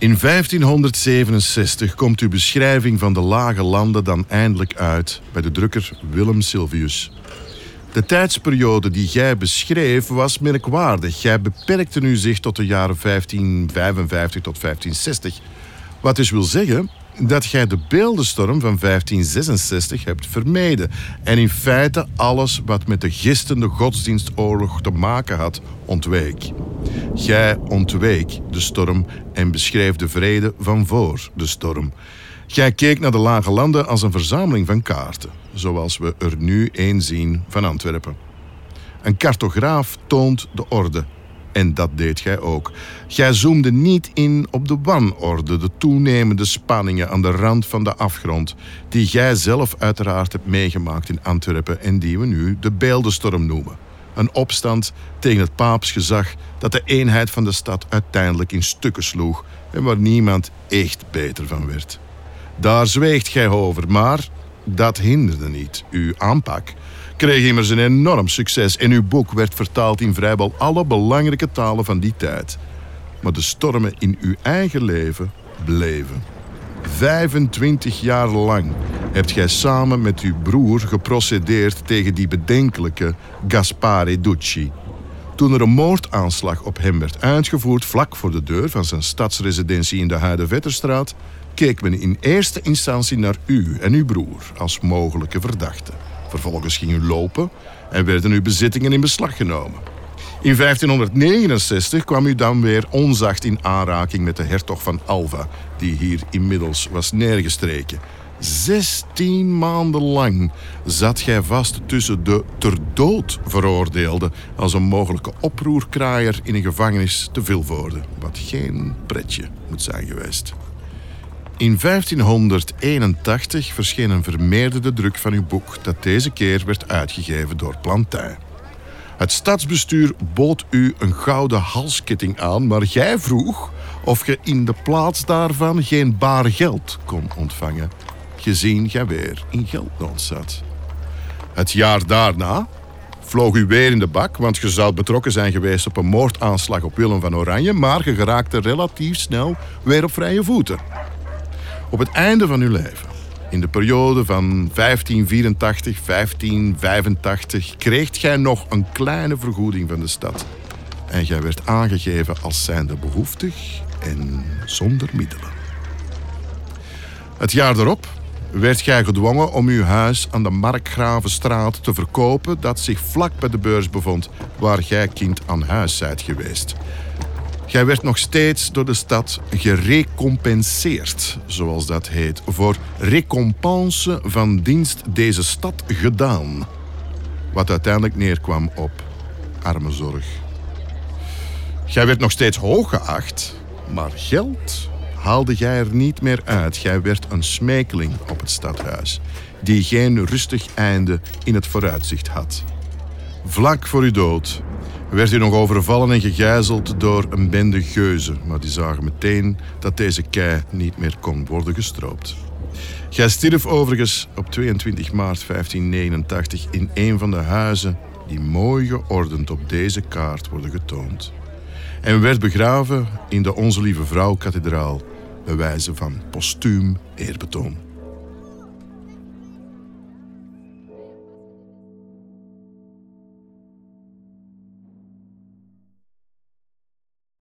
In 1567 komt uw beschrijving van de lage landen dan eindelijk uit bij de drukker Willem Sylvius. De tijdsperiode die jij beschreef was merkwaardig. Jij beperkte u zich tot de jaren 1555 tot 1560. Wat dus wil zeggen dat jij de beeldenstorm van 1566 hebt vermeden en in feite alles wat met de gistende godsdienstoorlog te maken had ontweek. Jij ontweek de storm en beschreef de vrede van voor de storm. Jij keek naar de lage landen als een verzameling van kaarten, zoals we er nu één zien van Antwerpen. Een cartograaf toont de orde en dat deed gij ook. Gij zoomde niet in op de wanorde, de toenemende spanningen aan de rand van de afgrond, die gij zelf uiteraard hebt meegemaakt in Antwerpen en die we nu de beeldenstorm noemen. Een opstand tegen het paapsgezag dat de eenheid van de stad uiteindelijk in stukken sloeg en waar niemand echt beter van werd. Daar zweegt gij over, maar dat hinderde niet uw aanpak kreeg immers een enorm succes en uw boek werd vertaald in vrijwel alle belangrijke talen van die tijd. Maar de stormen in uw eigen leven bleven. 25 jaar lang hebt gij samen met uw broer geprocedeerd tegen die bedenkelijke Gaspare Ducci. Toen er een moordaanslag op hem werd uitgevoerd vlak voor de deur van zijn stadsresidentie in de Huidenvetterstraat, keek men in eerste instantie naar u en uw broer als mogelijke verdachten. Vervolgens ging u lopen en werden uw bezittingen in beslag genomen. In 1569 kwam u dan weer onzacht in aanraking met de hertog van Alva, die hier inmiddels was neergestreken. Zestien maanden lang zat gij vast tussen de ter dood veroordeelden als een mogelijke oproerkraaier in een gevangenis te Vilvoorde, wat geen pretje moet zijn geweest. In 1581 verscheen een vermeerderde druk van uw boek dat deze keer werd uitgegeven door Plantijn. Het stadsbestuur bood u een gouden halsketting aan, maar jij vroeg of je in de plaats daarvan geen baar geld kon ontvangen, gezien jij weer in geldnood zat. Het jaar daarna vloog u weer in de bak, want je zou betrokken zijn geweest op een moordaanslag op Willem van Oranje, maar je geraakte relatief snel weer op vrije voeten. Op het einde van uw leven, in de periode van 1584, 1585, kreeg gij nog een kleine vergoeding van de stad. En jij werd aangegeven als zijnde behoeftig en zonder middelen. Het jaar daarop werd gij gedwongen om uw huis aan de Markgravenstraat te verkopen dat zich vlak bij de beurs bevond waar gij kind aan huis zijt geweest. Jij werd nog steeds door de stad gerecompenseerd, zoals dat heet, voor recompense van dienst deze stad gedaan. Wat uiteindelijk neerkwam op armenzorg. Jij werd nog steeds hoog geacht, maar geld haalde jij er niet meer uit. Jij werd een smekeling op het stadhuis, die geen rustig einde in het vooruitzicht had. Vlak voor uw dood werd u nog overvallen en gegijzeld door een bende geuzen, maar die zagen meteen dat deze kei niet meer kon worden gestroopt. Gij stierf overigens op 22 maart 1589 in een van de huizen die mooi geordend op deze kaart worden getoond. En werd begraven in de Onze Lieve Vrouw kathedraal bij wijze van postuum eerbetoon.